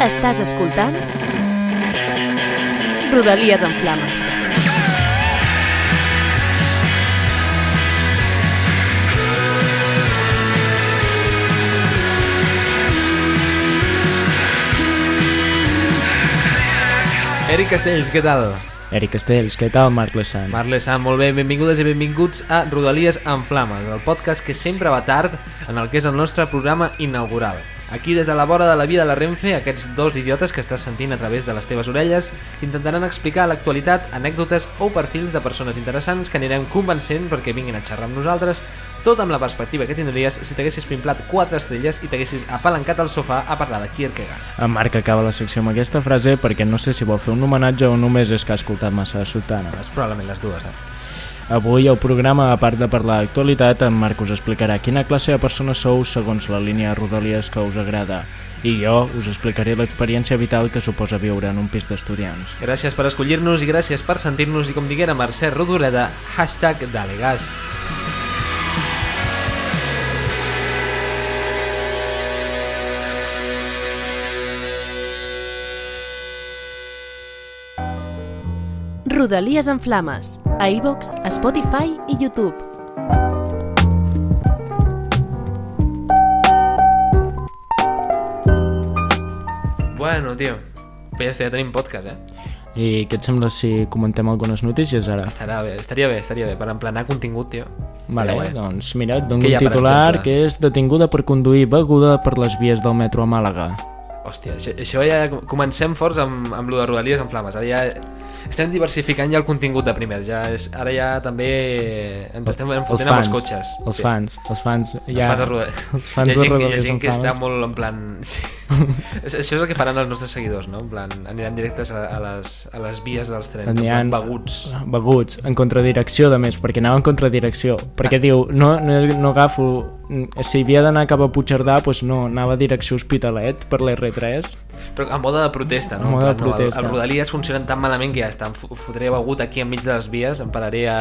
Estàs escoltant? Rodalies en flames. Eric Castells, què tal? Eric Castells, què tal, Marc Lessant? Marc Lessant, molt bé, benvingudes i benvinguts a Rodalies en Flames, el podcast que sempre va tard en el que és el nostre programa inaugural. Aquí, des de la vora de la via de la Renfe, aquests dos idiotes que estàs sentint a través de les teves orelles intentaran explicar l'actualitat anècdotes o perfils de persones interessants que anirem convencent perquè vinguin a xerrar amb nosaltres, tot amb la perspectiva que tindries si t'haguessis pimplat quatre estrelles i t'haguessis apalancat al sofà a parlar de Kierkegaard. En Marc acaba la secció amb aquesta frase perquè no sé si vol fer un homenatge o només és que ha escoltat massa Sotana. És probablement les dues, eh? Avui al programa, a part de parlar d'actualitat, en Marc us explicarà quina classe de persones sou segons la línia de rodalies que us agrada. I jo us explicaré l'experiència vital que suposa viure en un pis d'estudiants. Gràcies per escollir-nos i gràcies per sentir-nos i com diguera Mercè Rodoreda, hashtag Dalegas. Rodalies en flames. A iVox, Spotify i YouTube. Bueno, tio, però ja, està, ja tenim podcast, eh? I què et sembla si comentem algunes notícies ara? Estarà bé, estaria bé, estaria bé, per emplenar contingut, tio. Vale, bé. doncs mira, et dono un titular exemple? que és detinguda per conduir beguda per les vies del metro a Màlaga. Hòstia, això, això ja comencem forts amb, amb lo de Rodalies en flames. Ara ja estem diversificant ja el contingut de primer. Ja és, ara ja també ens estem enfotent amb els cotxes. Els Sí. fans, els fans, Els ja, fans de Rodalies. els fans hi ha gent, que- hi ha gent en que està molt en plan... Sí. Això és el que faran els nostres seguidors, no? En plan, aniran directes a, a, les, a les vies dels trens, en Aniran beguts. beguts, en contradirecció de més, perquè anava en contradirecció, perquè Ah. diu, no, no, no agafo si havia d'anar cap a Puigcerdà, doncs no, anava a direcció Hospitalet per l'R3 Però a mode de protesta, no? A mode En de protesta. No, el, el Rodalies funcionen tan malament que ja està, em fo- fotré begut aquí enmig de les vies, em pararé a,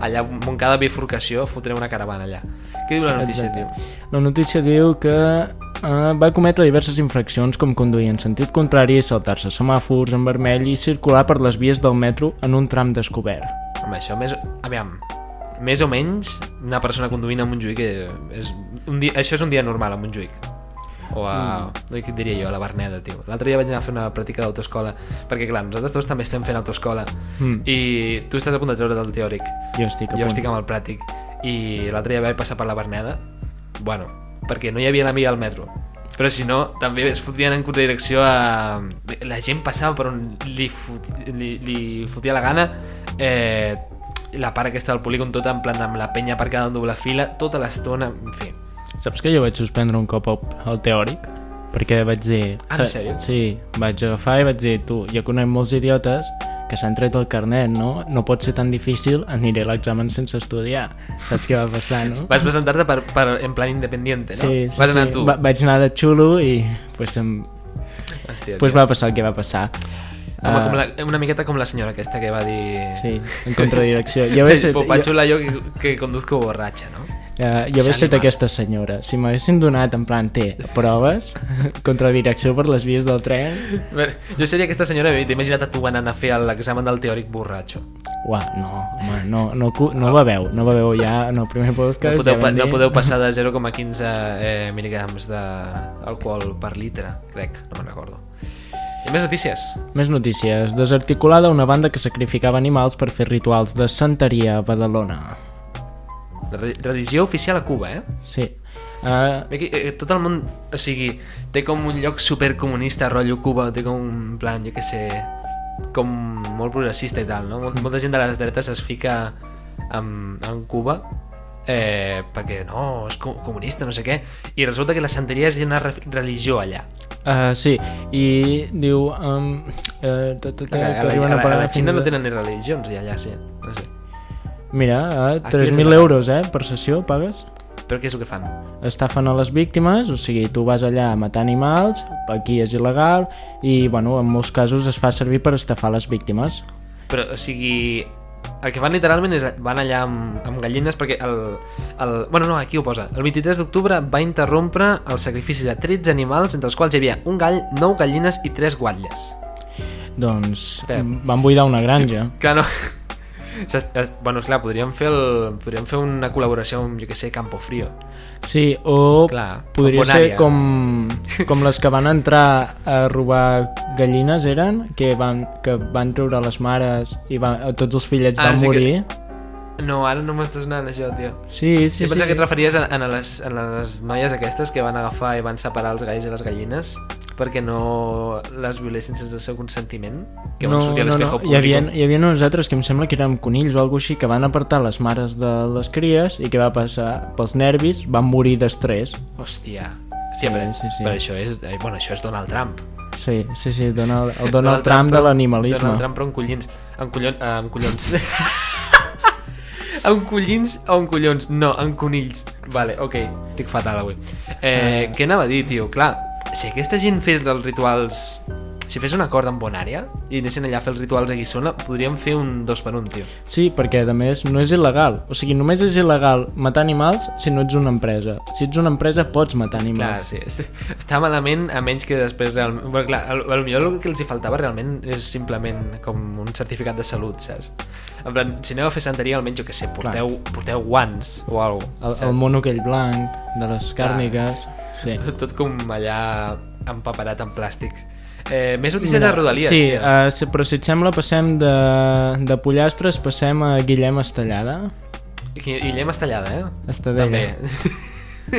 allà on cada bifurcació, fotré una caravana allà. Què diu la notícia, Exacte. tio? La notícia diu que eh, va cometre diverses infraccions com conduir en sentit contrari, saltar-se semàfors en vermell i circular per les vies del metro en un tram descobert. Home, això més... Aviam, més o menys una persona conduint a Montjuïc és un dia, això és un dia normal a Montjuïc o a, mm. què et diria jo, a la Verneda, tio. L'altre dia vaig anar a fer una pràctica d'autoescola, perquè clar, nosaltres tots també estem fent autoescola Mm. i tu estàs a punt de treure del teòric. Jo estic a Jo punt. estic amb el pràctic i l'altre dia vaig passar per la Verneda bueno, perquè no hi havia la al metro però si no, també es fotien en contradirecció a... la gent passava per on li, fot... li, li fotia la gana eh, la part aquesta del polígon tota en plan amb la penya aparcada en doble fila tota l'estona, en fi Saps que jo vaig suspendre un cop el, teòric? Perquè vaig dir... Ah, en sèrio? Sí, vaig agafar i vaig dir, tu, jo conec molts idiotes que s'han tret el carnet, no? No pot ser tan difícil, aniré a l'examen sense estudiar. Saps què va passar, no? vas presentar-te per, per, en plan independiente, no? Sí, sí, vas anar sí. tu Va, vaig anar de xulo i pues, em, Hòstia, pues va passar el que va passar. Home, Ah, com la, una miqueta com la senyora aquesta que va dir... Sí, en contradirecció. Jo vaig ser, jo, jo que, que conduzco borratxa, no? Uh, jo ser S'anima. aquesta senyora. Si m'haguessin donat en plan, té, proves, contradirecció per les vies del tren, Bé, Jo seria aquesta senyora i t'he imaginat a tu anant a fer l'examen del teòric borratxo. Uah, no, home, no, no, no va veu, no va veu ja en el primer podcast. No podeu, ja vam no dir. podeu passar de 0,15 eh, mil·ligrams d'alcohol per litre, crec, no me'n recordo. I més notícies. Més notícies. Desarticulada una banda que sacrificava animals per fer rituals de santeria a Badalona. La re- religió oficial a Cuba, eh? Sí. Uh, Aquí, eh, tot el món, o sigui, té com un lloc supercomunista, rotllo Cuba, té com un plan, jo què sé, com molt progressista i tal, no? Mol- Molta gent de les dretes es fica en, en Cuba eh, perquè no, és co- comunista, no sé què, i resulta que la santeria és una re religió allà. uh, sí, i diu... Um, uh, ta, ta, ta, A, que la, a, la, a la Xina no a- tenen ni religions, i allà sí, no sé. Mira, uh, Aquí és 3.000 il·legal. euros, eh, per sessió, pagues? Però què és el que fan? estafen a les víctimes, o sigui, tu vas allà a matar animals, aquí és il·legal, i, bueno, en molts casos es fa servir per estafar les víctimes. Però, o sigui, el que van literalment és van allà amb, amb gallines perquè el, el... Bueno, no, aquí ho posa. El 23 d'octubre va interrompre el sacrifici de 13 animals, entre els quals hi havia un gall, 9 gallines i 3 guatlles. Doncs Pep. van buidar una granja. Clar, no... Bueno, clar, podríem fer, el... podríem fer una col·laboració amb, jo que sé, Campo Frío. Sí, o Clar, podria ser com, com les que van entrar a robar gallines eren, que van, que van treure les mares i van, tots els fillets Ah, van sí que- morir. No, ara no m'estàs anant això, tio. Sí, Sí, sí, jo pensava sí. que et referies a, a, les, a les noies aquestes que van agafar i van separar els galls i les gallines perquè no les violessin sense el seu consentiment que No, sortir a no, no. l'espejo Hi, havia, hi havia uns altres que em sembla que eren conills o alguna així que van apartar les mares de les cries i què va passar? Pels nervis van morir d'estrès. hòstia, hòstia Sí, però, sí, sí. però això és eh, bueno, això és Donald Trump Sí, sí, sí, Donald, el Donald, Trump, de però- l'animalisme. Donald Trump però amb collins amb, collon, eh, amb collons amb collins o amb collons no, amb conills vale, ok, estic fatal avui eh, Ah. què anava a dir, tio? clar, si aquesta gent fes els rituals si fes un acord amb Bonària i anessin allà a fer els rituals a Guissona podríem fer un dos per un, tio Sí, perquè a més no és il·legal. O sigui, només és il·legal matar animals si no ets una empresa. Si ets una empresa pots matar Clar, animals. sí, est- està malament a menys que després realment... Bueno, clar, el, el millor el que els hi faltava realment és simplement com un certificat de salut, saps? En plan, si aneu a fer santeria, almenys, jo què sé, porteu, porteu guants o alguna El, cosa. el mono aquell blanc de les càrniques. Sí. Tot com allà empaperat en plàstic. Eh, més notícies de Rodalies, Sí, uh, sí, però si et sembla passem de, de pollastres, passem a Guillem Estellada. Gui- Guillem Estellada, eh? Estadella. També.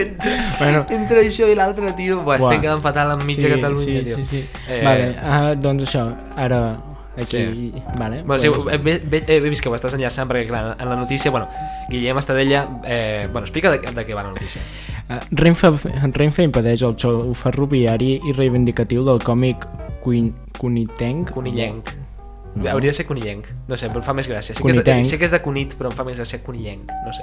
entre, Bueno. entre això i l'altre, tio, buah, estem quedant fatal amb mitja sí, Catalunya, sí, tio. Sí, sí, Eh, Vale, uh, doncs això, ara aquí... Sí. Vale, Bueno, sí, he, he, he vist que ho estàs enllaçant perquè, clar, en la notícia, bueno, Guillem Estadella, eh, bueno, explica de, de què va la notícia. Uh, Renfe, Renfe impedeix el xou ferroviari i reivindicatiu del còmic Cunitenc. Conillenc. No. Hauria de ser conillenc. No sé, però em fa més gràcia. Sé que, és de, sé que és de conit, però em fa més gràcia conillenc. No sé.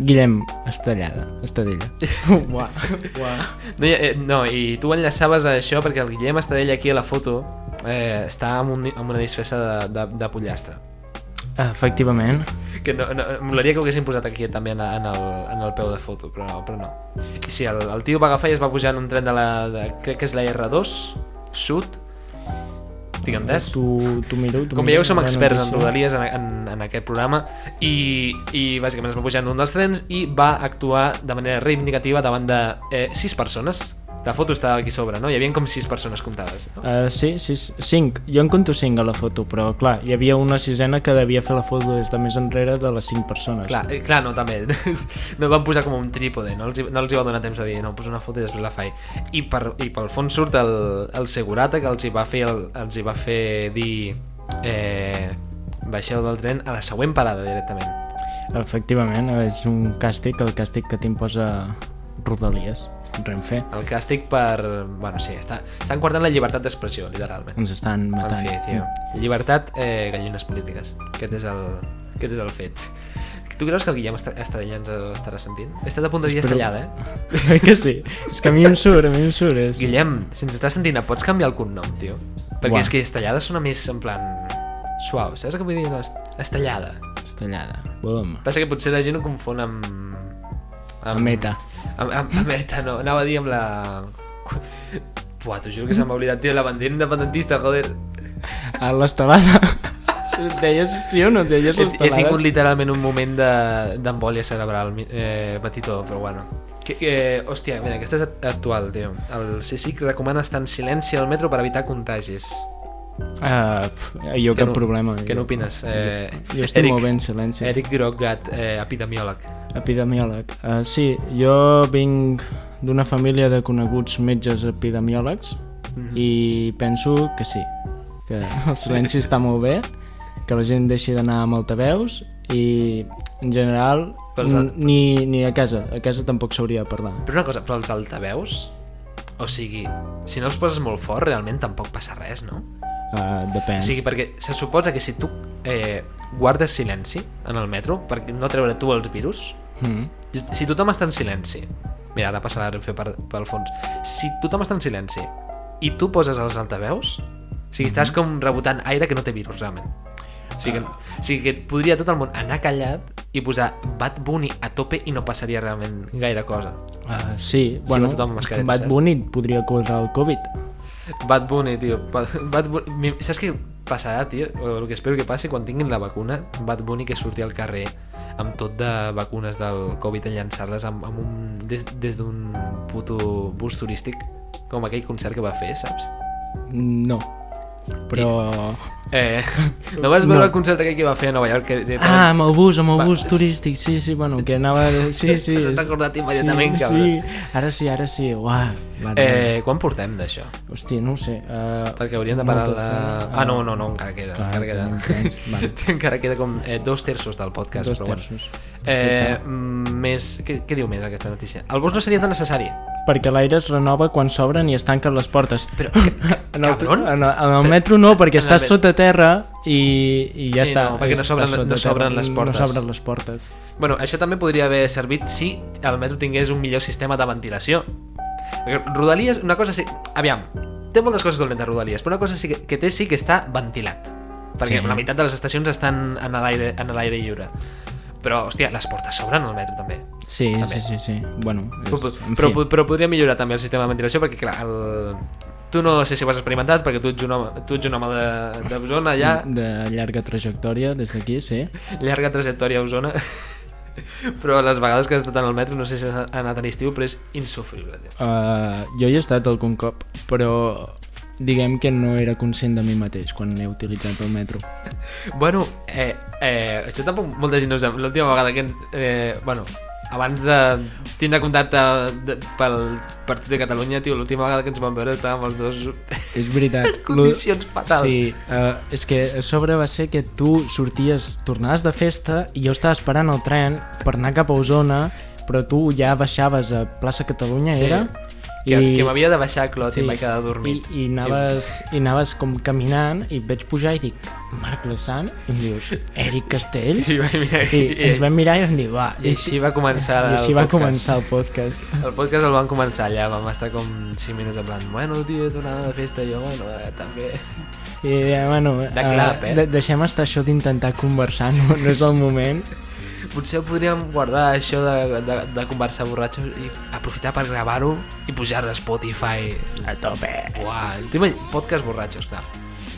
Guillem Estellada, Estadella. Uah, uah. No, i- eh, no, i tu enllaçaves a això perquè el Guillem Estadella aquí a la foto eh, està amb, un, amb una disfressa de, de, de pollastre. Efectivament. Que no, no, molaria que ho haguessin posat aquí també en, en, el, en el peu de foto, però no. Però no. I sí, el, el tio va agafar i es va pujar en un tren de la... De, crec que és la R2, sud, tinc entès? Tu, tu miro, tu Com veieu, som experts en rodalies en, en, en aquest programa i, i bàsicament es va pujar en un dels trens i va actuar de manera reivindicativa davant de eh, sis persones. La foto estava aquí sobre, no? Hi havia com sis persones comptades. No? Uh, sí, sí, cinc. Jo en conto cinc a la foto, però clar, hi havia una sisena que devia fer la foto des de més enrere de les cinc persones. Clar, eh, clar, no, també. No van posar com un trípode, no els, no els hi va donar temps de dir, no, poso una foto i després la faig. I, per, i pel fons surt el, el segurata que els hi va fer, el, els hi va fer dir eh, baixeu del tren a la següent parada directament. Efectivament, és un càstig, el càstig que t'imposa Rodalies, Renfe. El càstig per... Bueno, sí, està, estan guardant la llibertat d'expressió, literalment. Ens estan En matant. fi, tio. Llibertat, eh, gallines polítiques. Aquest és el, aquest és el fet. Tu creus que el Guillem Est- Estadella ens estarà sentint? He estat a punt de dir Espero- Estellada, eh? Que sí? És que a mi em surt, a mi em surt. És... Guillem, si ens estàs sentint, pots canviar el cognom, tio? Perquè Uah. és que Estellada sona més en plan suau, saps què vull dir? No, est- Estellada. Estellada. Bum. Passa que potser la gent ho confon amb... Amb meta. Amb, amb, amb meta, no. Anava a dir amb la... Buah, t'ho juro que se m'ha oblidat, tio, la bandera independentista, joder. A l'estelada. Deies sí o no? Deies He, he tingut literalment un moment de- d'embòlia cerebral eh, petitó, però bueno. Que, que, hòstia, mira, aquesta és actual, tio. El CSIC recomana estar en silenci al metro per evitar contagis. Uh, jo Què cap no- problema. Què n'opines? Eh, Jo estic molt bé en silenci. Eric Groggat, eh, epidemiòleg. Epidemiòleg. Uh, sí, jo vinc d'una família de coneguts metges epidemiòlegs Mhm. i penso que sí, que el silenci està molt bé, que la gent deixi d'anar amb altaveus i en general al- ni, ni a casa, a casa tampoc s'hauria de parlar. Però una cosa, però els altaveus, o sigui, si no els poses molt fort, realment tampoc passa res, no? Uh, depèn. O sigui, perquè se suposa que si tu eh, guardes silenci en el metro, per no treure tu els virus, Mm. si tothom està en silenci, mira, ara passa la Renfe per, pel fons, si tothom està en silenci i tu poses els altaveus, o sigui, estàs com rebotant aire que no té virus, realment. O sigui, que, o sigui que podria tot el món anar callat i posar Bad Bunny a tope i no passaria realment gaire cosa. Uh, sí, bueno, amb mascareta, Bad? Bunny podria causar el Covid. Bad Bunny, tio. Bad, Bad Bunny. Saps què passarà, tio? O el que espero que passi quan tinguin la vacuna, Bad Bunny que surti al carrer amb tot de vacunes del Covid a llançar-les amb, amb un, des, des d'un puto bus turístic com aquell concert que va fer, saps? No, però... Eh, no vas veure No. el concert aquell que va fer a Nova York? Que, de, Ah, amb el bus, amb el Va, bus turístic, sí, sí, bueno, que anava... Sí, sí. S'ha recordat immediatament, sí, cabron. Sí, ara sí, ara sí, uah. Vale, Eh, quan portem d'això? Hòstia, no ho sé. Uh, Perquè hauríem de parar la... Ah, no, no, no, encara queda. Clar, encara queda. temps, vale. encara queda com eh, dos terços del podcast. Dos però bueno. terços. Eh, mm, més... Què, què diu més aquesta notícia? El bus no seria tan necessari. Perquè l'aire es renova quan s'obren i es tanquen les portes. Però, ca, ca, En el, cabron? en el, en el metro no, perquè estàs sota terra i, i ja Sí, està. no, perquè no s'obren- no s'obren les portes. No s'obren les portes. Bueno, això també podria haver servit si el metro tingués un millor sistema de ventilació. Perquè Rodalies, una cosa sí... Aviam, té moltes coses dolentes Rodalies, però una cosa sí que, que té sí que està ventilat. Perquè Sí. la meitat de les estacions estan en l'aire lliure. Però, hòstia, les portes s'obren al metro també. Sí, També. sí, sí, sí. Bueno, és, Però, però, fi. però podria millorar també el sistema de ventilació perquè, clar, el... tu no sé si ho has experimentat perquè tu ets un home, tu ets un home de, de Osona ja, De llarga trajectòria, des d'aquí, sí. llarga trajectòria a Osona però les vegades que has estat en el metro no sé si has anat a l'estiu però és insufrible. Uh, jo hi he estat algun cop, però diguem que no era conscient de mi mateix quan he utilitzat el metro. bueno, eh, eh, això tampoc molta gent no ho sap l'última vegada que eh, bueno, abans de tindre contacte de, pel Partit de Catalunya tio, l'última vegada que ens vam veure estàvem els dos És veritat. condicions fatals Sí, uh, és que a sobre va ser que tu sorties, tornaves de festa i jo estava esperant el tren per anar cap a Osona, però tu ja baixaves a plaça Catalunya, Sí. era? Que, que m'havia de baixar a Clot i em vaig quedar dormit I, i, anaves, i anaves com caminant i et veig pujar i dic Marc Lessant i em dius Eric Castell I vaig mirar i ens vam mirar i vam dir va, I així va començar i així el va podcast. començar el podcast. El podcast el van començar allà, vam estar com 5 minuts en plan, bueno, tio, he tornat de festa, i jo, bueno, eh, també... i eh, bueno, De clap, eh? de deixem estar això d'intentar conversar no, no és el moment Potser podríem guardar això de, de, de conversar borratxos i aprofitar per gravar-ho i pujar-lo a Spotify. a tope t'imagines? podcast borratxos, clar.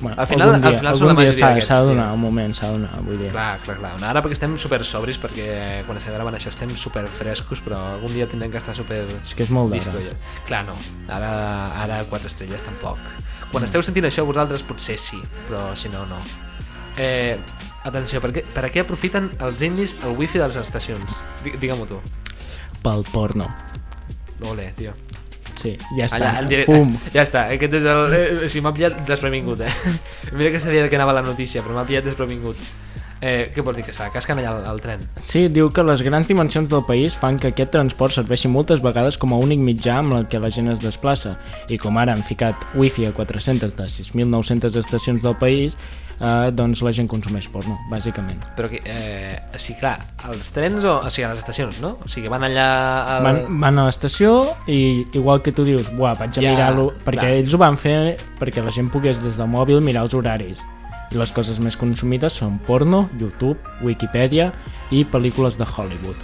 bueno, Al final- dia, al final són la majoria d'aquests, s'ha de donar un moment s'ha de donar vull dir Clar, clar, clar. Ara perquè estem super sobris, perquè quan estem gravant això estem super frescos, però algun dia tindrem que estar super és que és molt d'hora ja. Clar, no. Ara, ara quatre estrelles tampoc. Quan esteu sentint això vosaltres potser sí, però si no, no. Eh, atenció, per què, per què aprofiten els indis el wifi de les estacions? Di- Digue-m'ho tu. pel porno Ole, tio. sí, ja està, Allà, en directe. pum Ja està, aquest és el... Eh, sigui, m'ha pillat desprevingut, eh? Mira que sabia de què anava la notícia, però m'ha pillat desprevingut. Eh, què vols dir, que la casquen allà al, al tren? Sí, diu que les grans dimensions del país fan que aquest transport serveixi moltes vegades com a únic mitjà amb el que la gent es desplaça. I com ara han ficat wifi a 400 de 6.900 estacions del país, eh, doncs la gent consumeix porno, bàsicament. Però que, eh, sigui, clar, als trens o, o sigui, a les estacions, no? O sigui, van allà... Al... Van, van a l'estació i igual que tu dius, buah, vaig a Ja, mirar-lo, perquè clar. ells ho van fer perquè la gent pogués des del mòbil mirar els horaris. I les coses més consumides són porno, YouTube, Wikipedia i pel·lícules de Hollywood.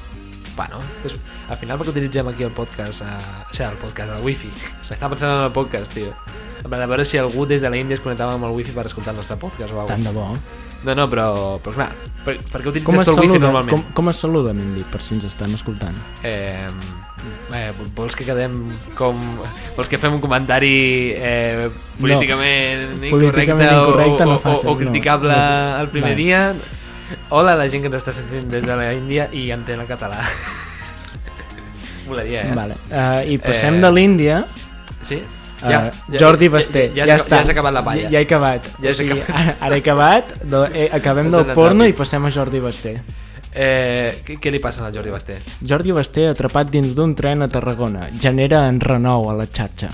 Bueno, és, al final perquè utilitzem aquí el podcast, eh, o sigui, el podcast, el wifi. M'estava pensant en el podcast, tio. A veure si algú des de l'Índia es connectava amb el wifi per escoltar el nostre podcast o Tant alguna de bo. No, no, però, però clar, per, per què utilitzes tu el wifi normalment? com, com es saluda, Mindy, per si ens estan escoltant? Eh, eh, vols que quedem com... Vols que fem un comentari eh, políticament incorrecte, políticament incorrecte o, no o, facis, o, o no. criticable No. el primer Va. dia? Hola a la gent que ens està sentint des de la Índia i entén el català. Molaria, eh? Vale. Uh, I passem Eh, de l'Índia Sí? Uh, Jordi Basté, ja, ja, ja, està. ja s'ha acabat la palla. Ja, ja he acabat. Ja o sigui, acabat. ara, ara he acabat, do, eh, acabem Has del porno i passem a Jordi Basté. Eh, què, què li passa al Jordi Basté? Jordi Basté atrapat dins d'un tren a Tarragona. Genera enrenou a la xarxa.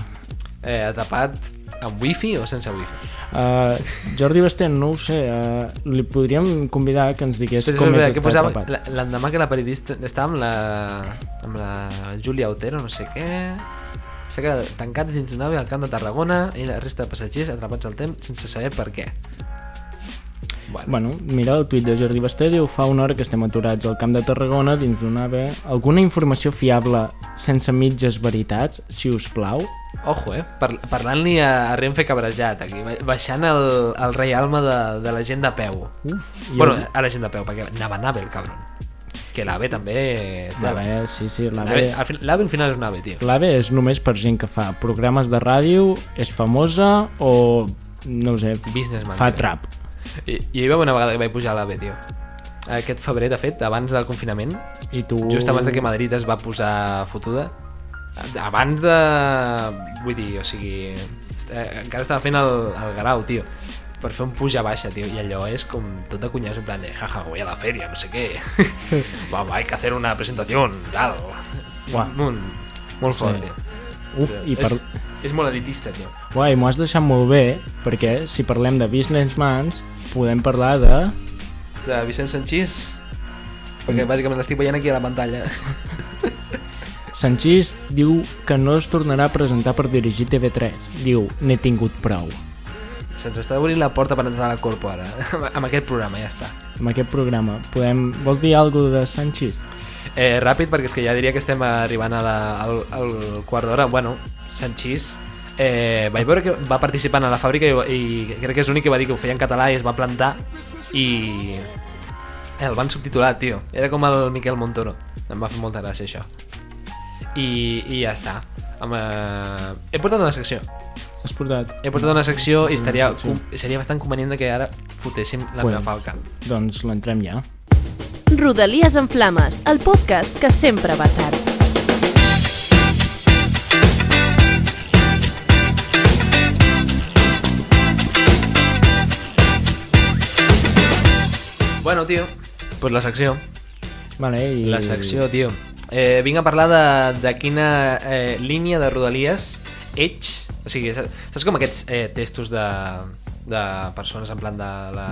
Eh, atrapat amb wifi o sense wifi? Uh, Jordi Basté, no ho sé, uh, li podríem convidar que ens digués Espera, com és que estar posava atrapat. l'endemà que la periodista estava amb la, amb la Júlia Otero, no sé què s'ha quedat tancat dins d'una nave al camp de Tarragona i la resta de passatgers atrapats al temps sense saber per què Bueno. Bueno, mira, el tuit de Jordi Basté diu fa una hora que estem aturats al Camp de Tarragona dins d'una AVE. Alguna informació fiable sense mitges veritats, si us plau? Ojo, eh? Par Parlant-li a, a Renfe cabrejat, aquí, ba- baixant el, el reialme de, de la gent de peu. Uf, jo... Bueno, a la gent de peu, perquè anava anava el cabron. Que l'AVE també... L'AVE, sí, sí, L'AVE l'AVE... al, fin- l'AVE al final és un AVE, tio. L'AVE és només per gent que fa programes de ràdio, és famosa o, no ho sé, Businessman. fa tio. trap. I, i hi va una vegada que vaig pujar a l'AVE, tio. Aquest febrer, de fet, abans del confinament, I tu... just abans de que Madrid es va posar fotuda, abans de... Vull dir, o sigui... eh, encara estava fent el, el grau, tio per fer un puja baixa, tio, i allò és com tot de cunyàs, en plan de, jaja, voy a la feria, no sé què, Vamos, hay que hacer una presentación, tal, Uah. molt, molt fort, Sí. tio. Uf, i per... és, és molt elitista, tio. Uai, m'ho has deixat molt bé, perquè si parlem de businessmans, podem parlar de... De Vicent Sanchís, perquè bàsicament l'estic veient aquí a la pantalla. Sanchís diu que no es tornarà a presentar per dirigir TV3. Diu, n'he tingut prou. Se'ns està obrint la porta per entrar a la corpo ara, amb aquest programa, ja està. Amb aquest programa, podem... Vols dir alguna de Sanchís? Eh, ràpid, perquè és que ja diria que estem arribant a la, al, al quart d'hora. Bueno, Sanchís eh, vaig veure que va participar a la fàbrica i, i crec que és l'únic que va dir que ho feia en català i es va plantar i eh, el van subtitular, tio. Era com el Miquel Montoro. Em va fer molta gràcia això. I, i ja està. Amb, eh... He portat una secció. Has portat? He portat una secció i estaria, secció. com, seria bastant convenient que ara fotéssim la Pues. meva falca. Doncs l'entrem ja. Rodalies en Flames, el podcast que sempre va tard. Bueno, tio, pues la secció. Vale, i... La secció, tio. Eh, vinc a parlar de, de quina eh, línia de rodalies ets... O sigui, saps, com aquests eh, testos de, de persones en plan de la,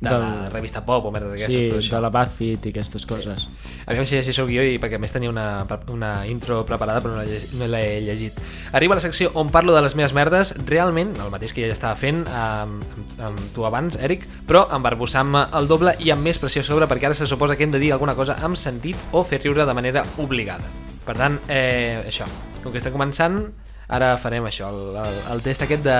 de la Del- revista Pop o merda d'aquestes? Sí, de la BuzzFeed i aquestes coses. Aviam si així sóc jo i perquè a més tenia una, una intro preparada però no l'he no llegit. Arriba la secció on parlo de les meves merdes, realment, el mateix que ja estava fent amb, amb, amb tu abans, Eric, però embarbussant-me el doble i amb més pressió a sobre perquè ara se suposa que hem de dir alguna cosa amb sentit o fer riure de manera obligada. Per tant, eh, això, com que estem començant, ara farem això, el, el, el test aquest de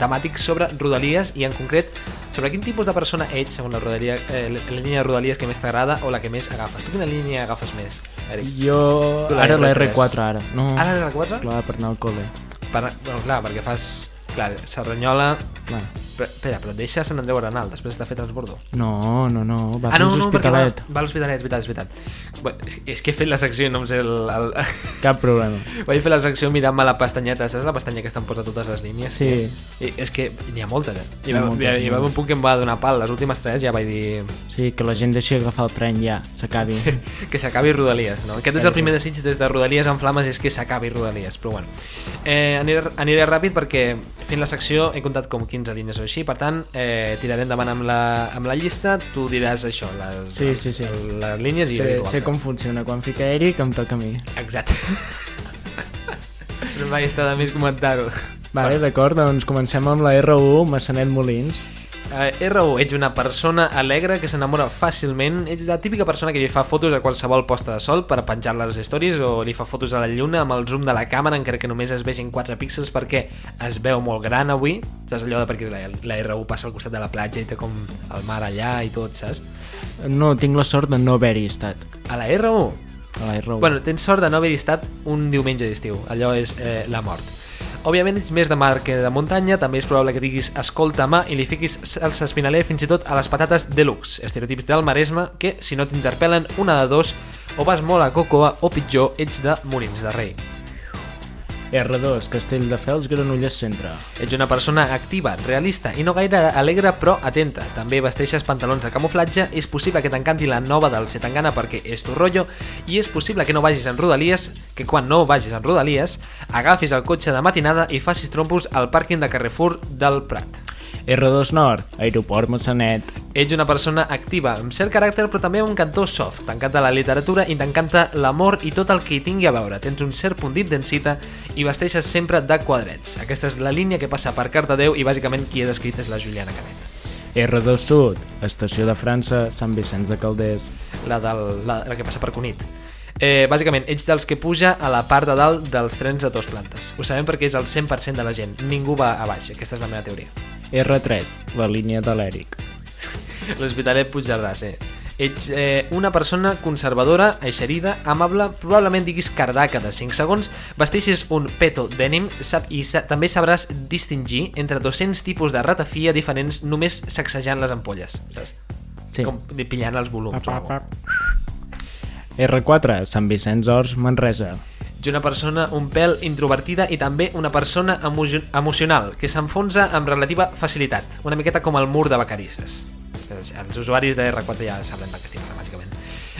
temàtic sobre rodalies i en concret sobre quin tipus de persona ets segons la, rodalia, eh, la la línia de rodalies que més t'agrada o la que més agafes. Tu quina línia agafes més, Eric? Jo... Tu la Ara la R3. R4, ara. No, Ara la 4? clar, per anar al col·le. Per, bueno, clar, perquè fas... Clar, Serranyola... Clar. Però, espera, però deixa Sant Andreu Arenal després de fer transbordo. No, no, no, va ah, no, fins no, perquè va, va a l'Hospitalet, és veritat, és veritat. Bueno, és, és que he fet la secció i no em sé el... el... Cap problema. Vaig fer la secció mirant-me la pestanyeta, saps la pestanya que estan posa totes les línies? Sí. I és que n'hi ha moltes, eh? N'hi I ha va, moltes, hi, hi ha va haver un punt que em va donar pal. Les últimes tres ja vaig dir Sí, que la gent deixi agafar el tren ja, s'acabi. que s'acabi Rodalies, no? Aquest és el primer desig des de Rodalies en flames és que s'acabi Rodalies, però bueno. Eh, aniré, aniré ràpid perquè fent la secció he comptat com 15 línies o així, per tant, eh, tiraré endavant amb la, amb la llista, tu diràs això, les, Sí, sí, sí. les, línies i jo Sé, com funciona. Quan fica Eric, em toca a mi. Exacte. no mai està de més comentar-ho. Vale, d'acord, doncs comencem amb la R1, Massanet Molins. Uh, R1, ets una persona alegre que s'enamora fàcilment, ets la típica persona que li fa fotos a qualsevol posta de sol per penjar-la a les stories o li fa fotos a la lluna amb el zoom de la càmera encara que només es vegin 4 píxels perquè es veu molt gran avui, saps allò de perquè la, la R1 passa al costat de la platja i té com el mar allà i tot, saps? No, tinc la sort de no haver-hi estat. A la R1, A la R1. Bueno, tens sort de no haver-hi estat un diumenge d'estiu. Allò és eh, la mort. Òbviament ets més de mar que de muntanya, també és probable que diguis escolta-me i li fiquis salsa espinaler fins i tot a les patates deluxe, estereotips del Maresme que, si no t'interpel·len, una de dos, o vas molt a Cocoa o pitjor, ets de Molins de Rei. R2, Castelldefels, Granollers Centre. Ets una persona activa, realista i no gaire alegre però atenta. També vesteixes pantalons de camuflatge, és possible que t'encanti la nova del Setangana perquè és tu rotllo i és possible que no vagis en rodalies, que quan no vagis en rodalies agafis el cotxe de matinada i facis trompos al pàrquing de Carrefour del Prat. R2 Nord, Aeroport Massanet. Ets una persona activa, amb cert caràcter però també un cantó soft. T'encanta la literatura i t'encanta l'amor i tot el que hi tingui a veure. Tens un cert punt d'intensita i vesteixes sempre de quadrets. Aquesta és la línia que passa per Cardedeu i bàsicament qui he descrit és la Juliana Canet. R2 Sud, estació de França, Sant Vicenç de Calders. La, del, la, la que passa per Cunit. Eh, bàsicament, ets dels que puja a la part de dalt dels trens de dos plantes. Ho sabem perquè és el 100% de la gent. Ningú va a baix. Aquesta és la meva teoria. R3, la línia de l'Eric. L'Hospitalet Puigcerdà, sí. Ets eh, una persona conservadora, eixerida, amable, probablement diguis cardaca de 5 segons, vesteixis un peto denim sap, i sa també sabràs distingir entre 200 tipus de ratafia diferents només sacsejant les ampolles, saps? Sí. Com pillant els volums o alguna R4, Sant Vicenç Horts, Manresa. Ets una persona un pèl introvertida i també una persona emo emocional que s'enfonsa amb relativa facilitat, una miqueta com el mur de Vacarisses. Els, els usuaris de R4 ja saben de què estic bàsicament.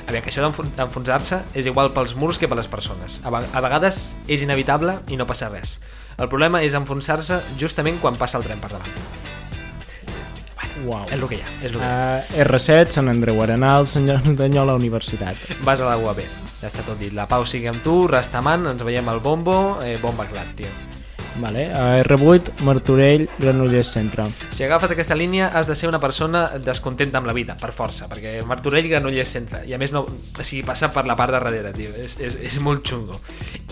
Aviam, que això d'enfonsar-se és igual pels murs que per les persones. A, a vegades és inevitable i no passa res. El problema és enfonsar-se justament quan passa el tren per davant. Uau. És el que hi ha, és el que hi ha. Uh, R7, Sant Andreu Arenal, Sant Danyola Universitat. Vas a la UAB, ja està tot dit. La pau sigui amb tu, Rastaman, ens veiem al bombo, eh, bomba clat, tio. Vale. Uh, R8, Martorell, Granollers Centre. Si agafes aquesta línia has de ser una persona descontenta amb la vida, per força, perquè Martorell Granollers Centre, i a més no, o sigui, passa per la part de darrere, tio, és, és, és molt xungo.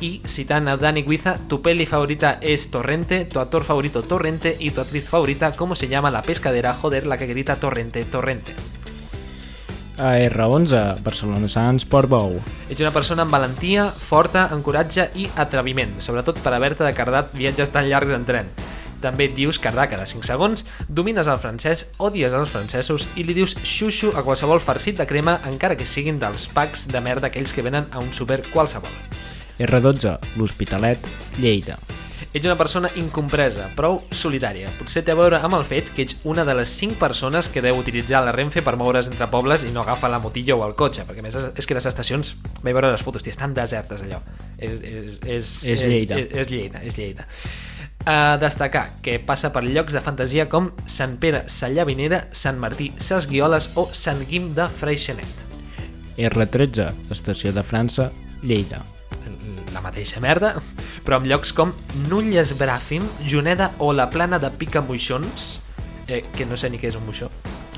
I citant a Dani Guiza, tu peli favorita es Torrente, tu actor favorito Torrente y tu actriz favorita, ¿cómo se llama la pescadera? Joder, la que grita Torrente, Torrente. A R11, Barcelona Sants, Portbou. Ets una persona amb valentia, forta, amb coratge i atreviment, sobretot per haver-te de cardat viatges tan llargs en tren. També et dius cardar cada 5 segons, domines el francès, odies els francesos i li dius xuxu a qualsevol farcit de crema encara que siguin dels packs de merda aquells que venen a un super qualsevol. R12, l'Hospitalet, Lleida. Ets una persona incompresa, prou solitària. Potser té a veure amb el fet que ets una de les 5 persones que deu utilitzar la Renfe per moure's entre pobles i no agafa la motilla o el cotxe, perquè més és, que les estacions, vaig veure les fotos, estan desertes allò. És, és, és, És Lleida. És, és Lleida, és Lleida. A destacar que passa per llocs de fantasia com Sant Pere, Sallavinera, Sant Martí, Ses Guioles o Sant Guim de Freixenet. R13, estació de França, Lleida. La mateixa merda, però amb llocs com Nulles Bràfim, Juneda o la plana de Pica Moixons, eh, que no sé ni què és un moixó,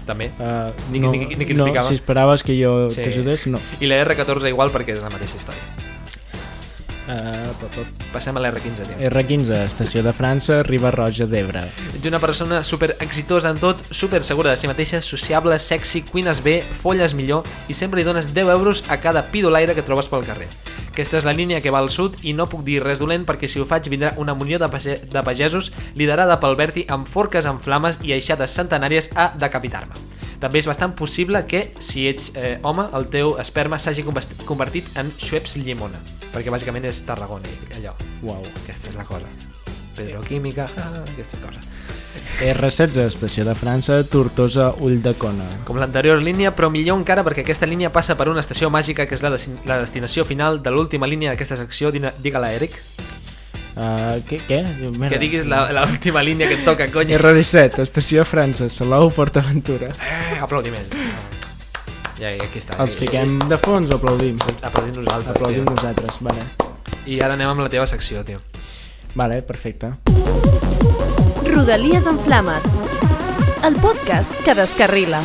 també. Uh, Ni- no, ni- ni qui no, explicava. si esperaves que jo Sí. t'ajudés, no. I la R14 igual perquè és la mateixa història. Uh, pa, pa. Passem a l'R15, tio. R15, estació de França, Riba Roja d'Ebre. Ets una persona super exitosa en tot, super segura de si mateixa, sociable, sexy, cuines bé, folles millor i sempre hi dones 10 euros a cada pidolaire que trobes pel carrer. Aquesta és la línia que va al sud i no puc dir res dolent perquè si ho faig vindrà una munió de, page de pagesos liderada pel Berti amb forques en flames i aixades centenàries a decapitar-me. També és bastant possible que, si ets eh, home, el teu esperma s'hagi convertit en Schweppes llimona, perquè bàsicament és Tarragona, i allò. Uau. Aquesta és la cosa. Petroquímica, ja, aquesta cosa. R16, estació de França, Tortosa, Ulldecona. Com l'anterior línia, però millor encara perquè aquesta línia passa per una estació màgica que és la, de, la destinació final de l'última línia d'aquesta secció. Digue-la, Eric. Uh, què? què? Mira. Que diguis la- l'última línia que et toca, cony. R17, estació de França, Salou, PortAventura. Eh, aplaudiments. Ja, ja, aquí està. Els fiquem de fons o aplaudim? Aplaudim nosaltres, Aplaudim tio. nosaltres, vale. I ara anem amb la teva secció, tio. Vale, perfecte. Rodalies en Flames, el podcast que descarrila.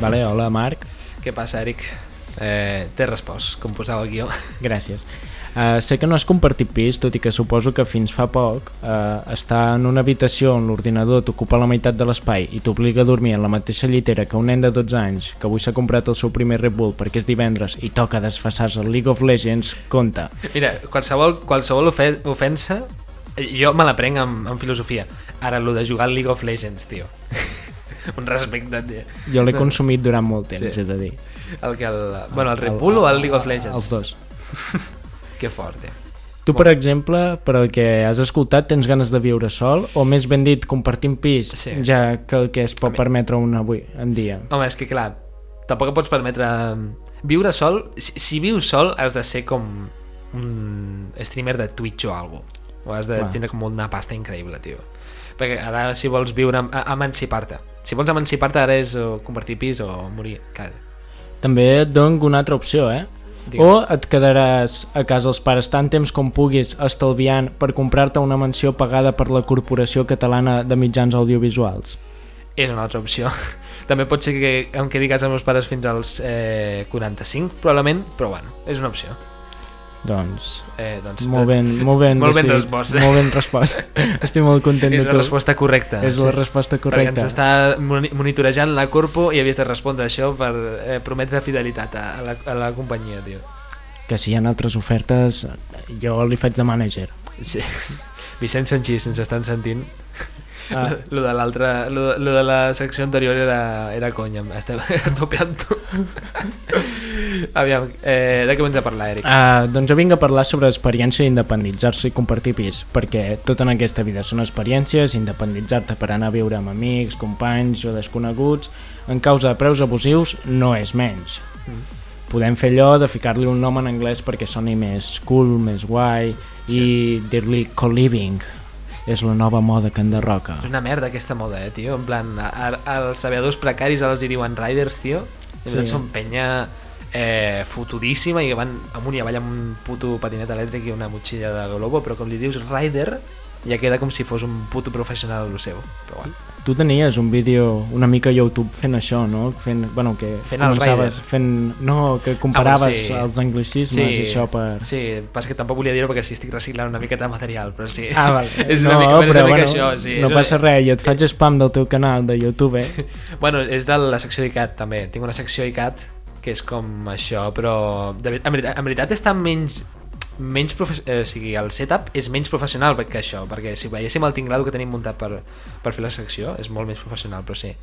Vale, hola Marc, Què passa, Eric? Eh, T'he respost, com posava el guió. gràcies. Uh, sé que no has compartit pis, tot i que suposo que fins fa poc uh, estar en una habitació on l'ordinador t'ocupa la meitat de l'espai i t'obliga a dormir en la mateixa llitera que un nen de 12 anys que avui s'ha comprat el seu primer Red Bull perquè és divendres i toca desfassar-se al League of Legends, compta. Mira, qualsevol, qualsevol ofe ofensa, eh, jo me la prenc amb, amb filosofia. Ara, lo de jugar al League of Legends, tio. Un respecte, tio. Jo l'he consumit durant molt temps, Sí. he de dir. El que el... Bueno, el Red Bull o el League of Legends? Els dos. Que fort, tio. Tu, per exemple, per el que has escoltat, tens ganes de viure sol o més ben dit, compartint pis, Sí. ja que el que es pot mi- permetre un avui en dia? Home, és que clar, tampoc et pots permetre viure sol. Si, si vius sol has de ser com un streamer de Twitch o algo. O has de Clar. tindre com una pasta increïble, tio. Perquè ara si vols viure, emancipar-te. Si vols emancipar-te ara és o compartir pis o morir a casa. També et dono una altra opció, eh? Digue'm. O et quedaràs a casa els pares tant temps com puguis estalviant per comprar-te una mansió pagada per la Corporació Catalana de Mitjans Audiovisuals? És una altra opció. També pot ser que em quedi a casa els meus pares fins als eh, 45, probablement, però bueno, és una opció. Doncs, Eh, doncs molt ben, molt ben, Molt ben decidit, respost. Molt ben respost. Estic molt content És de la tu. resposta correcta. És la resposta Perquè correcta. ens està moni- monitorejant la Corpo i havies de respondre això per eh, prometre fidelitat a, la, a la companyia, tio. Que si hi ha altres ofertes, jo li faig de mànager. Sí. Vicent Sanchís, ens estan sentint. Ah. Lo de l'altra, lo, de- lo de la secció anterior era, era conya, estem topeant-ho. Aviam, eh, de què vens a parlar, Eric? Uh, doncs jo vinc a parlar sobre experiència d'independitzar-se i compartir pis, perquè tot en aquesta vida són experiències, independitzar-te per anar a viure amb amics, companys o desconeguts, en causa de preus abusius no és menys. Podem fer allò de ficar-li un nom en anglès perquè soni més cool, més guai, i dir-li co-living. És la nova moda que enderroca. És una merda aquesta moda, eh, tio. En plan, a, a, als treballadors precaris els hi diuen riders, tio. I Sí. sí. són penya eh, fotudíssima i que van amunt i avall amb un puto patinet elèctric i una motxilla de globo, però com li dius rider, ja queda com si fos un puto professional el seu. Però bueno. Tu tenies un vídeo una mica a YouTube fent això, no? Fent, bueno, que Fent els riders. Fent, no, que comparaves Ah, bueno, sí. els anglicismes i això per... Sí, pas que tampoc volia dir-ho perquè si estic reciclant una miqueta de material, però sí. Ah, val. és una no, mica, és però una mica bueno, això, sí. no és una- passa res, jo et faig spam del teu canal de YouTube, eh? Bueno, és de la secció ICAT també. Tinc una secció ICAT que és com això, però de, en, veritat, en veritat està menys menys profe- eh, o sigui, el setup és menys professional que això, perquè si veiéssim el tinglado que tenim muntat per, per fer la secció és molt més professional, però sí.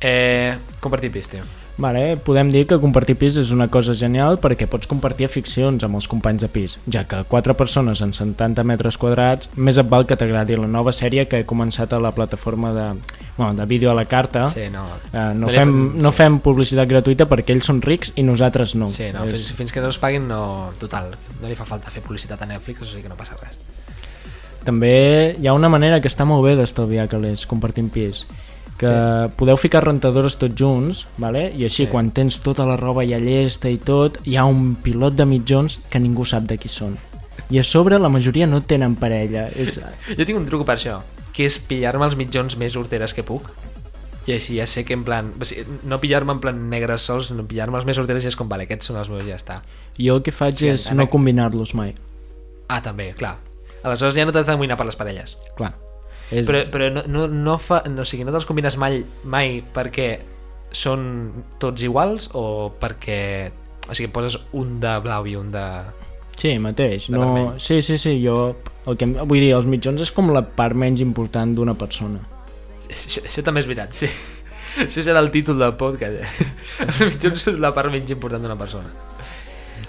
Eh, compartir pis, tio Vale, podem dir que compartir pis és una cosa genial perquè pots compartir aficions amb els companys de pis, ja que quatre persones en 70 metres quadrats més et val que t'agradi la nova sèrie que he començat a la plataforma de, bueno, de vídeo a la carta. sí, no, Eh, no, fem, no sí. fem publicitat gratuïta perquè ells són rics i nosaltres no. Sí, no, És- fins, fins que no es paguin no, total, no li fa falta fer publicitat a Netflix o sigui que no passa res També hi ha una manera que està molt bé d'estalviar calés compartint pis que Sí. podeu ficar rentadores tots junts vale? i així Sí. quan tens tota la roba ja llesta i tot hi ha un pilot de mitjons que ningú sap de qui són i a sobre la majoria no tenen parella és... Jo tinc un truc per això, que és pillar-me els mitjons més horteres que puc. I així ja sé que en plan... No pillar-me en plan negres sols, sinó pillar-me els més horteres i és com, vale, aquests són els meus i ja està. jo el que faig Sí, és en- no combinar-los mai Ah, també, clar. Aleshores ja no t'has d'amoïnar per les parelles. clar és... Però, però no, no, no, fa, no, o sigui, no te'ls combines mai, mai perquè són tots iguals o perquè... O sigui, poses un de blau i un de... Sí, mateix. De No... vermell. Sí, sí, sí, jo... El que... Vull dir, els mitjons és com la part menys important d'una persona. Això, això també és veritat, sí. Això serà el títol del podcast. Eh? Els mitjons són la part menys important d'una persona.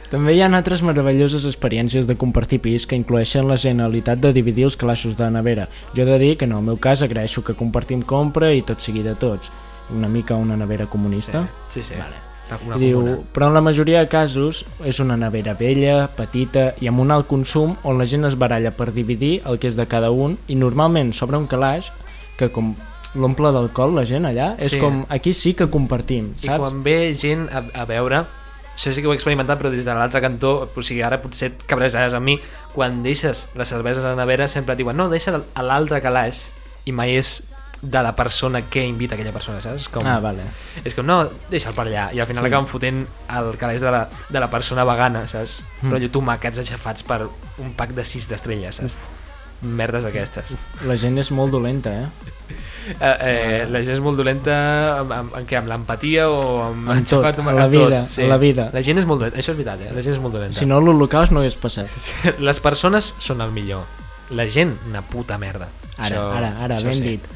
També hi ha altres meravelloses experiències de compartir pis que incloeixen la genialitat de dividir els calaixos de nevera. Jo he de dir que en el meu cas agraeixo que compartim compra i tot sigui de tots. Una mica una nevera comunista. Sí, sí. Vale. Una, I diu, comuna. però en la majoria de casos és una nevera vella, petita i amb un alt consum on la gent es baralla per dividir el que és de cada un i normalment s'obre un calaix que com l'omple d'alcohol la gent allà, és Sí. com aquí sí que compartim, I saps? quan ve gent a, a veure, això sí que ho he experimentat, però des de l'altre cantó, o sigui, ara potser et cabrejaràs amb mi, quan deixes les cerveses a la nevera sempre et diuen no, deixa a l'altre calaix i mai és de la persona que invita aquella persona, saps? Com, Ah, vale. És com, no, deixa'l per allà. I al final Sí. acaben fotent el calaix de la, de la persona vegana, saps? Mm. Mm. Però tomàquets aixafats per un pack de 6 d'estrelles, saps? Merdes d'aquestes. La gent és molt dolenta, eh? Eh, eh, la gent és molt dolenta amb, amb, amb, amb l'empatia o amb, Amb tot, aixafat a la vida, a la vida. La gent és molt dolenta, això és veritat, eh? la gent és molt dolenta. Si no, l'holocaust no hagués passat. Les persones són el millor. La gent, una puta merda. Ara, Això- ara, ara, això ben sí. dit.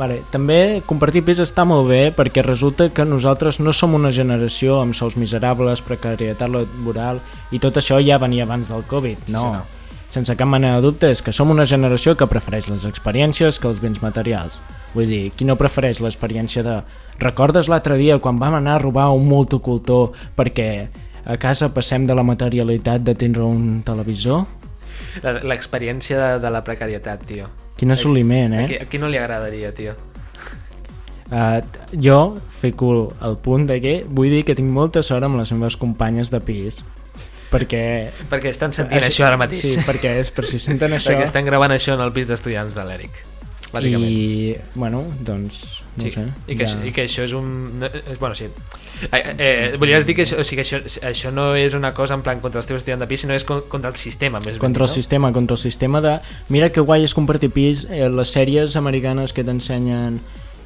Vale, també compartir pis està molt bé perquè resulta que nosaltres no som una generació amb sous miserables, precarietat laboral i tot això ja venia abans del Covid. Sí, No, sí, no. Sense cap mena de dubte és que som una generació que prefereix les experiències que els béns materials. Vull dir, qui no prefereix l'experiència de... Recordes l'altre dia quan vam anar a robar un multicultor perquè a casa passem de la materialitat de tindre un televisor? La- L'experiència de, de la precarietat, tio. Quin assoliment, A eh? qui, a qui no li agradaria, tio? Uh, jo fico el punt de que vull dir que tinc molta sort amb les meves companyes de pis perquè... Perquè estan sentint això, ara mateix. Sí, perquè és per si senten això... perquè estan gravant això en el pis d'estudiants de l'Eric, bàsicament. I, bueno, doncs, no sí, sé. i, que, ja... i que això és un... eh, Bueno, sí. Eh, eh, volies dir que, això, o sigui, que això, això no és una cosa en plan contra els teus estudiants de pis, sinó és con- contra el sistema, més ben Contra el dit, no? sistema, contra el sistema de... Mira que guai és compartir pis, eh, les sèries americanes que t'ensenyen...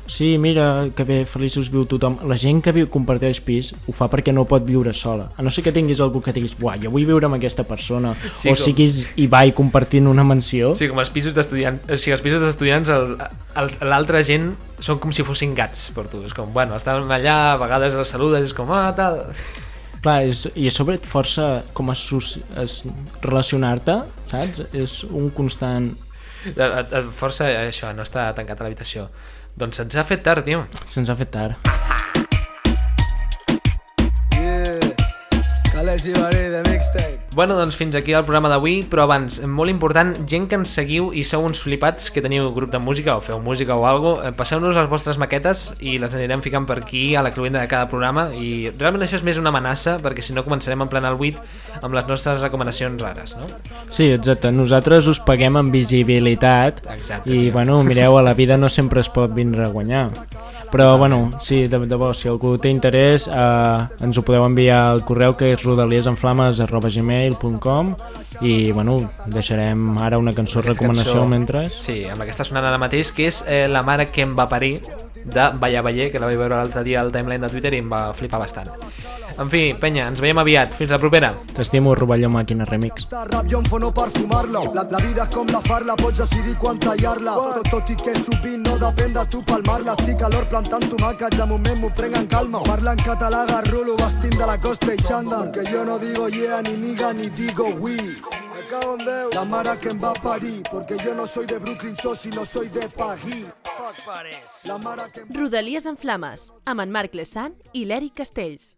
Sí, mira, que bé, feliços viu tothom. La gent que viu, comparteix pis ho fa perquè no pot viure sola. A no ser que tinguis algú que diguis, uah, jo vull viure amb aquesta persona. Sí, o com- siguis Ibai compartint una mansió. Sí, com els pisos d'estudiants, o sigui, els pisos d'estudiants, l'altra gent són com si fossin gats per tu, és com, bueno, estan allà, a vegades els saludes, és com, ah, tal... Clar, és, i a sobre et força com a relacionar-te, saps? És un constant... Et, et, et força això, no estar tancat a l'habitació. Doncs se'ns ha fet tard, tio. Se'ns ha fet tard. Yeah, Kales i Barí de mixtape. Bueno, doncs fins aquí el programa d'avui, però abans, molt important, gent que ens seguiu i sou uns flipats que teniu grup de música o feu música o algo, eh, passeu-nos les vostres maquetes i les anirem ficant per aquí a la cluenda de cada programa i realment això és més una amenaça perquè si no començarem en plan al 8 amb les nostres recomanacions rares, no? Sí, exacte. Nosaltres us paguem amb visibilitat Exacte. i, bueno, mireu, a la vida no sempre es pot vindre a guanyar. Però, bueno, sí, de, de bo, si algú té interès, eh, ens ho podeu enviar al correu que és rodaliesенflames.gmail.com i, bueno, deixarem ara una cançó Aquesta recomanació cançó- mentre... Sí, amb la que està sonant ara mateix, que és eh, La mare que em va parir, de Balla Baller, que la vaig veure l'altre dia al timeline de Twitter i em va flipar bastant. En fi, penya, ens veiem aviat. Fins la propera. T'estimo, Rovelló Màquina Remix. Per fumar-la la, la vida és com la farla, pots decidir quan tallar-la tot, tot i que sovint no depèn de tu palmar-la estic a l'hort plantant tomàquets de moment m'ho prenc en calma parla en català garrulo vestint de la costa i xanda que jo no digo yeah ni niga ni digo we Me cago en Déu. La mare que em va parir Porque yo no soy de Brooklyn, so si no soy de París La mare que Rodalies en Flames, amb en Marc Lesan i l'Eric Castells.